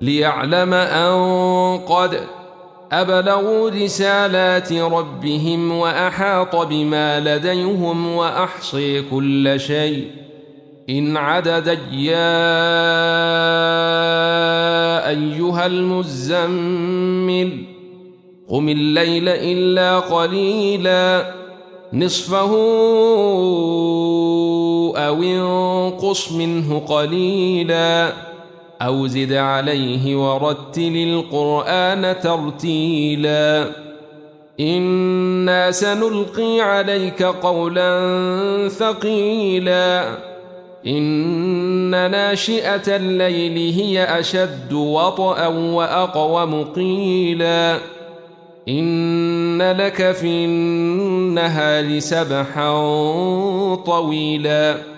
ليعلم أن قد أبلغوا رسالات ربهم وأحاط بما لديهم وأحصي كل شيء. إن عدد يا أيها المزمل قم الليل إلا قليلا نصفه أو انقص منه قليلا. أو زد عليه ورتل القرآن ترتيلا. إنا سنلقي عليك قولا ثقيلا. إن ناشئة الليل هي أشد وطأ وأقوم قيلا. إن لك في النهار سبحا طويلا.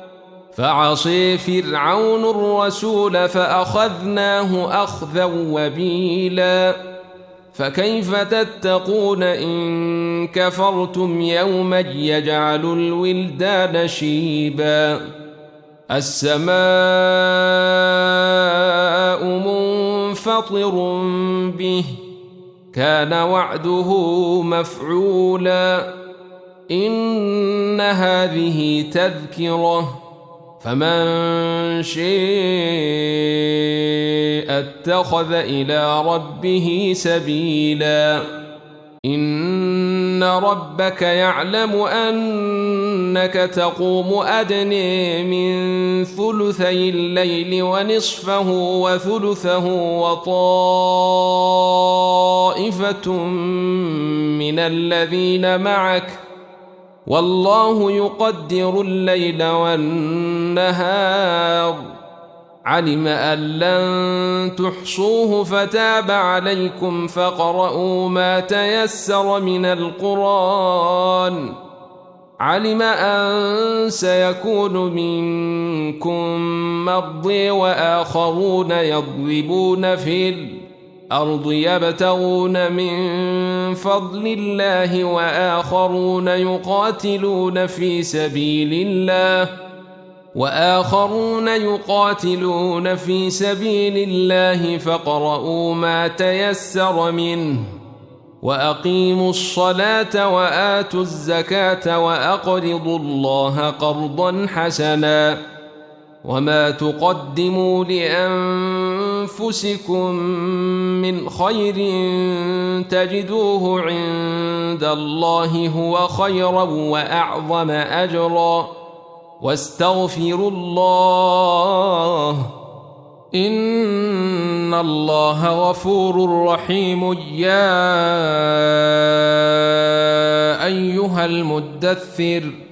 فعصي فرعون الرسول فأخذناه أخذا وبيلا. فكيف تتقون إن كفرتم يوما يجعل الولدان شيبا؟ السماء منفطر به كان وعده مفعولا. إن هذه تذكرة. فمن شيء اتخذ إلى ربه سبيلا إن ربك يعلم أنك تقوم أدني من ثلثي الليل ونصفه وثلثه وطائفة من الذين معك ۖ والله يقدر الليل والنهار. علم أن لن تحصوه فتاب عليكم فقرؤوا ما تيسر من القرآن. علم أن سيكون منكم مرضي وآخرون يضربون في الأرض الأرض يبتغون من فضل الله وآخرون يقاتلون في سبيل الله وآخرون يقاتلون في سبيل الله فقرؤوا ما تيسر منه وأقيموا الصلاة وآتوا الزكاة وأقرضوا الله قرضا حسناً وما تقدموا لانفسكم من خير تجدوه عند الله هو خيرا وأعظم أجرا. واستغفروا الله. إن الله غفور رحيم. يا أيها المدثر.